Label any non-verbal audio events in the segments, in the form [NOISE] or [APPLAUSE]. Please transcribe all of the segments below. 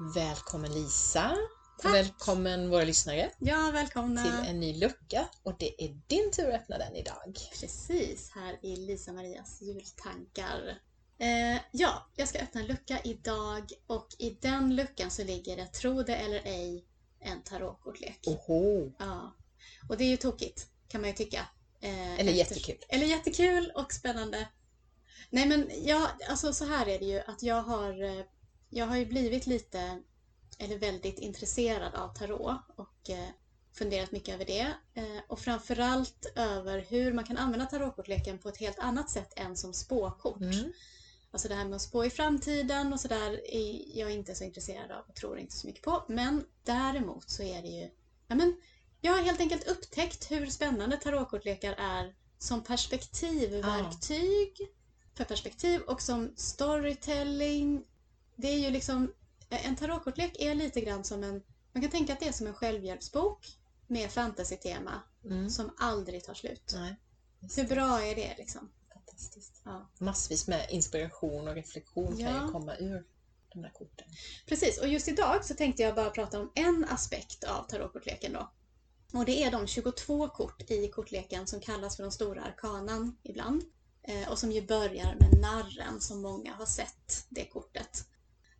Välkommen Lisa! Tack. Välkommen våra lyssnare Ja, välkomna! till en ny lucka och det är din tur att öppna den idag. Precis, här i Lisa-Marias jultankar. Eh, ja, jag ska öppna en lucka idag och i den luckan så ligger det, tro det eller ej, en tarotkortlek. Oho! Ja. Och det är ju tokigt, kan man ju tycka. Eh, Eller efter- jättekul. Eller jättekul och spännande. Nej men ja, alltså så här är det ju att jag har, eh, jag har ju blivit lite, eller väldigt intresserad av tarot och eh, funderat mycket över det. Eh, och framförallt över hur man kan använda tarotkortleken på ett helt annat sätt än som spåkort. Mm. Alltså det här med att spå i framtiden och sådär är jag inte så intresserad av och tror inte så mycket på. Men däremot så är det ju... Ja, men jag har helt enkelt upptäckt hur spännande tarotkortlekar är som perspektivverktyg för perspektiv och som storytelling. Det är ju liksom... En tarotkortlek är lite grann som en... Man kan tänka att det är som en självhjälpsbok med fantasy-tema Mm. som aldrig tar slut. Nej. Hur bra är det liksom? Fantastiskt. Ja. Massvis med inspiration och reflektion kan Ja. ju komma ur de där korten. Precis, och just idag så tänkte jag bara prata om en aspekt av tarotkortleken då. Och det är de 22 kort i kortleken som kallas för de stora arkanan ibland. Eh, och som ju börjar med narren som många har sett det kortet.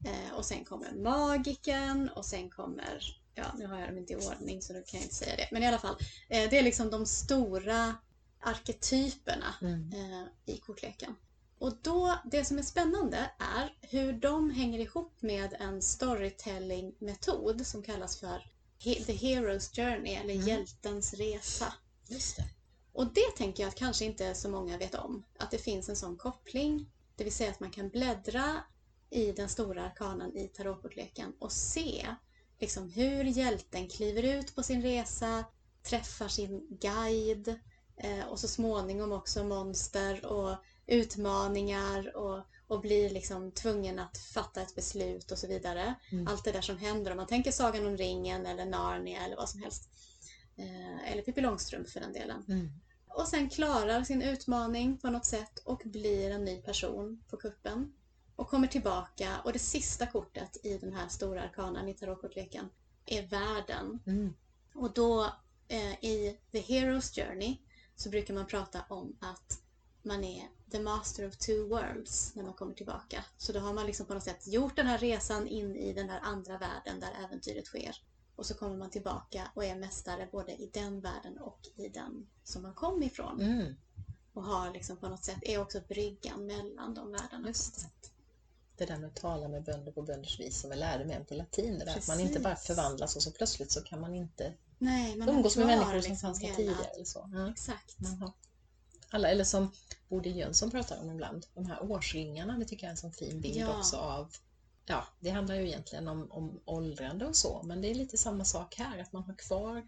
Eh, och sen kommer magiken och sen kommer, ja nu har jag dem inte i ordning så då kan jag inte säga det. Men i alla fall, eh, det är liksom de stora arketyperna Mm. eh, i kortleken. Och då, det som är spännande är hur de hänger ihop med en storytelling-metod som kallas för He- The Hero's Journey eller Mm. Hjältens resa. Just det. Och det tänker jag att kanske inte så många vet om. Att det finns en sån koppling. Det vill säga att man kan bläddra i den stora arkanan i tarotkortleken och se liksom hur hjälten kliver ut på sin resa, träffar sin guide eh, och så småningom också monster och utmaningar och, och blir liksom tvungen att fatta ett beslut och så vidare. Mm. Allt det där som händer om man tänker Sagan om ringen eller Narnia eller vad som helst. Eh, eller Pippi Långstrump för den delen. Mm. Och sen klarar sin utmaning på något sätt och blir en ny person på kuppen. Och kommer tillbaka och det sista kortet i den här stora arkanan i tarotkortleken är världen. Mm. Och då eh, i The Hero's Journey så brukar man prata om att man är the master of two worlds när man kommer tillbaka. Så då har man liksom på något sätt gjort den här resan in i den här andra världen där äventyret sker. Och så kommer man tillbaka och är mästare både i den världen och i den som man kom ifrån. Mm. Och har liksom på något sätt, är också bryggan mellan de världarna. Just. Det där med att tala med bönder på bönders vis som jag lärde mig på latin. Det där att man inte bara förvandlas och så plötsligt så kan man inte Nej, man umgås med människor som liksom fanns hela- tidigare. Eller så. Ja. Exakt. Man har alla, eller som Bodil Jönsson pratar om ibland, de här årsringarna, det tycker jag är en sån fin bild Ja. också av Ja, det handlar ju egentligen om, om åldrande och så, men det är lite samma sak här, att man har kvar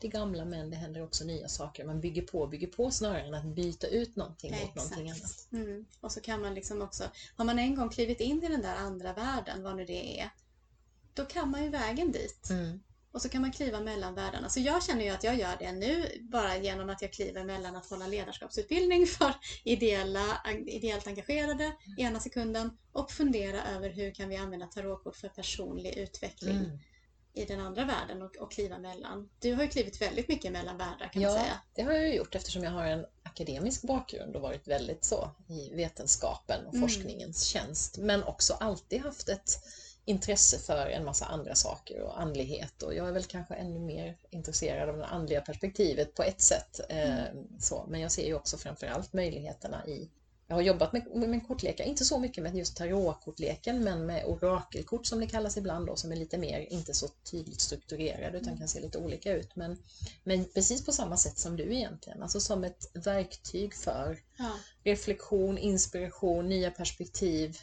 det gamla men det händer också nya saker. Man bygger på, bygger på snarare än att byta ut någonting mot någonting annat. Mm. Och så kan man liksom också, har man en gång klivit in i den där andra världen, vad nu det är, då kan man ju vägen dit. Mm. Och så kan man kliva mellan världarna. Så jag känner ju att jag gör det nu bara genom att jag kliver mellan att hålla ledarskapsutbildning [LAUGHS] för ideella, ideellt engagerade ena sekunden och fundera över hur kan vi använda tarotkort för personlig utveckling Mm. I den andra världen och, och kliva mellan. Du har ju klivit väldigt mycket mellan världar kan man Ja, säga. det har jag gjort eftersom jag har en akademisk bakgrund och varit väldigt så i vetenskapen och Mm. forskningens tjänst. Men också alltid haft ett intresse för en massa andra saker och andlighet och jag är väl kanske ännu mer intresserad av det andliga perspektivet på ett sätt. Eh, så. Men jag ser ju också framförallt möjligheterna i jag har jobbat med, med kortlekar, inte så mycket med just tarotkortleken men med orakelkort som det kallas ibland då, som är lite mer, inte så tydligt strukturerade utan kan se lite olika ut. Men, men precis på samma sätt som du egentligen, alltså som ett verktyg för Ja. reflektion, inspiration, nya perspektiv.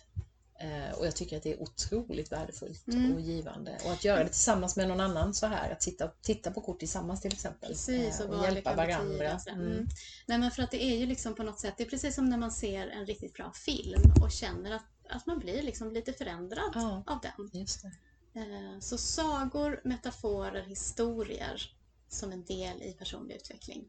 Eh, och jag tycker att det är otroligt värdefullt Mm. och givande. Och att göra det tillsammans med någon annan så här, att sitta, titta på kort tillsammans till exempel. Precis, eh, och och hjälpa varandra. Mm. Mm. Nej men för att det är ju liksom på något sätt, det är precis som när man ser en riktigt bra film och känner att, att man blir liksom lite förändrad Ja. av den. Eh, Så sagor, metaforer, historier som en del i personlig utveckling.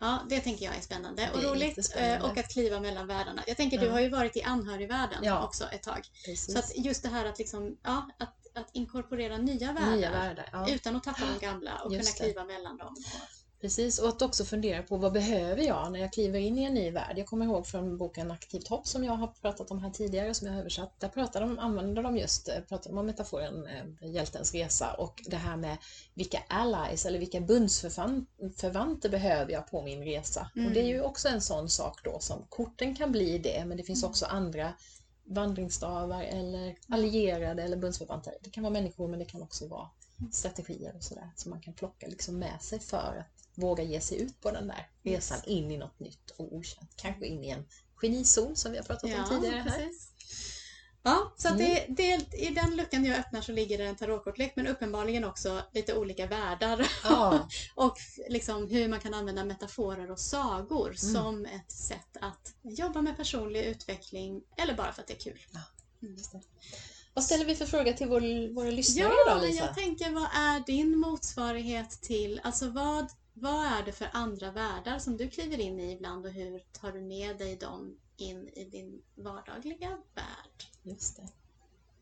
Ja, det tänker jag är spännande och Det är roligt. jättespännande. eh, Och att kliva mellan världarna. Jag tänker, du har ju varit i anhörigvärlden Ja. också ett tag. Precis. Så att just det här att, liksom, ja, att, att inkorporera nya världar. Nya världar. Ja. Utan att tappa de gamla och Just kunna det. kliva mellan dem. Precis, och att också fundera på vad behöver jag när jag kliver in i en ny värld? Jag kommer ihåg från boken Aktivt hopp som jag har pratat om här tidigare, som jag har översatt. Där pratar de, använder de just eh, pratar de om metaforen eh, hjältens resa och det här med vilka allies eller vilka bundsförvanter behöver jag på min resa? Mm. Och det är ju också en sån sak då som korten kan bli det, men det finns Mm. också andra vandringsstavar eller allierade eller bundsförvanter. Det kan vara människor men det kan också vara strategier och sådär som man kan plocka liksom med sig för att våga ge sig ut på den där resan in i något nytt och okänt. Kanske in i en genizon som vi har pratat om tidigare här. precis. Ja, så Mm. det, det, i den luckan jag öppnar så ligger det en tarotkortlek men uppenbarligen också lite olika världar Ja, [LAUGHS] och liksom hur man kan använda metaforer och sagor Mm. som ett sätt att jobba med personlig utveckling eller bara för att det är kul. just det. Vad ställer vi för fråga till vår, våra lyssnare Ja, idag Lisa? jag tänker vad är din motsvarighet till, alltså vad, vad är det för andra världar som du kliver in i ibland och hur tar du med dig dem in i din vardagliga värld? Just det.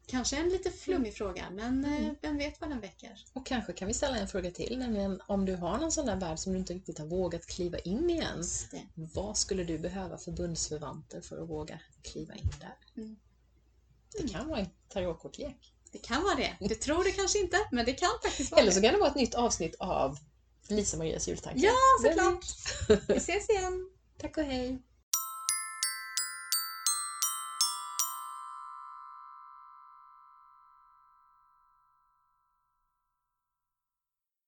Kanske en lite flummig fråga, men eh, Mm. vem vet vad den väcker? Och kanske kan vi ställa en fråga till, nämligen om du har någon sån där värld som du inte riktigt har vågat kliva in i än. Vad skulle du behöva för bundsförvanter för att våga kliva in där? Mm. Det kan vara en tarotkortlek. Det kan vara det. Du tror det kanske inte, men det kan faktiskt vara Eller så kan det vara ett nytt avsnitt av Lisa Marias jultankar. Ja, såklart. Vi ses igen! Tack och hej!